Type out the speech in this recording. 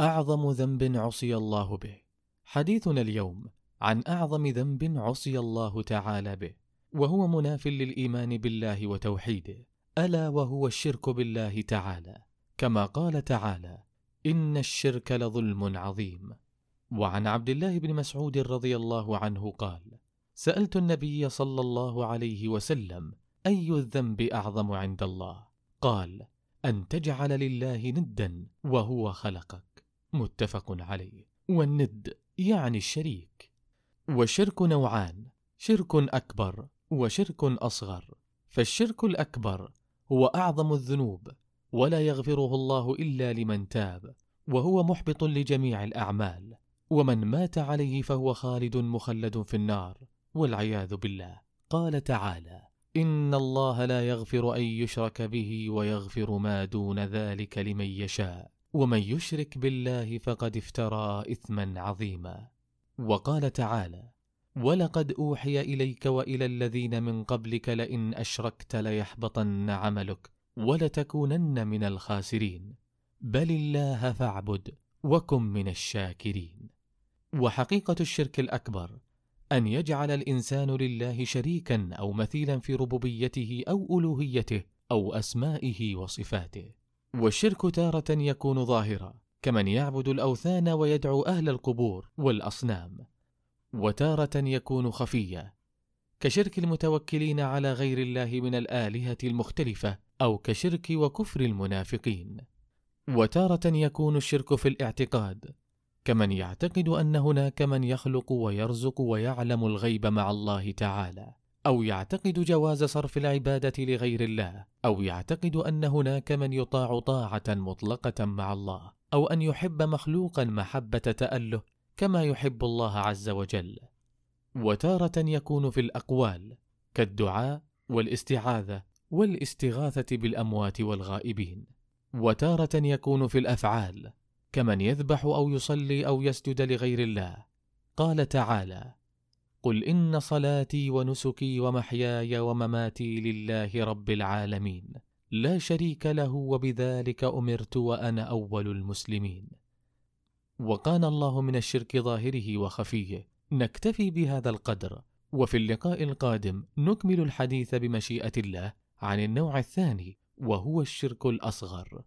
أعظم ذنب عصي الله به. حديثنا اليوم عن أعظم ذنب عصي الله تعالى به وهو مناف للإيمان بالله وتوحيده. ألا وهو الشرك بالله تعالى. كما قال تعالى إن الشرك لظلم عظيم. وعن عبد الله بن مسعود رضي الله عنه قال سألت النبي صلى الله عليه وسلم أي الذنب أعظم عند الله؟ قال أن تجعل لله ندا وهو خلقك. متفق عليه. والند يعني الشريك. والشرك نوعان شرك أكبر وشرك أصغر. فالشرك الأكبر هو أعظم الذنوب ولا يغفره الله إلا لمن تاب وهو محبط لجميع الأعمال. ومن مات عليه فهو خالد مخلد في النار والعياذ بالله. قال تعالى إن الله لا يغفر أن يشرك به ويغفر ما دون ذلك لمن يشاء. ومن يشرك بالله فقد افترى إثما عظيما. وقال تعالى ولقد أوحي إليك وإلى الذين من قبلك لئن أشركت ليحبطن عملك ولتكونن من الخاسرين. بل الله فاعبد وكن من الشاكرين. وحقيقة الشرك الأكبر أن يجعل الإنسان لله شريكا أو مثيلا في ربوبيته أو ألوهيته أو أسمائه وصفاته. والشرك تارة يكون ظاهرا كمن يعبد الأوثان ويدعو أهل القبور والأصنام. وتارة يكون خفيا كشرك المتوكلين على غير الله من الآلهة المختلفة أو كشرك وكفر المنافقين. وتارة يكون الشرك في الاعتقاد كمن يعتقد أن هناك من يخلق ويرزق ويعلم الغيب مع الله تعالى. أو يعتقد جواز صرف العبادة لغير الله أو يعتقد أن هناك من يطاع طاعة مطلقة مع الله أو أن يحب مخلوقا محبة تأله كما يحب الله عز وجل. وتارة يكون في الأقوال كالدعاء والاستعاذة والاستغاثة بالأموات والغائبين. وتارة يكون في الأفعال كمن يذبح أو يصلي أو يسجد لغير الله. قال تعالى قل ان صلاتي ونسكي ومحياي ومماتي لله رب العالمين. لا شريك له وبذلك امرت وأنا اول المسلمين. وقال الله من الشرك ظاهره وخفيه. نكتفي بهذا القدر. وفي اللقاء القادم نكمل الحديث بمشيئه الله عن النوع الثاني وهو الشرك الاصغر.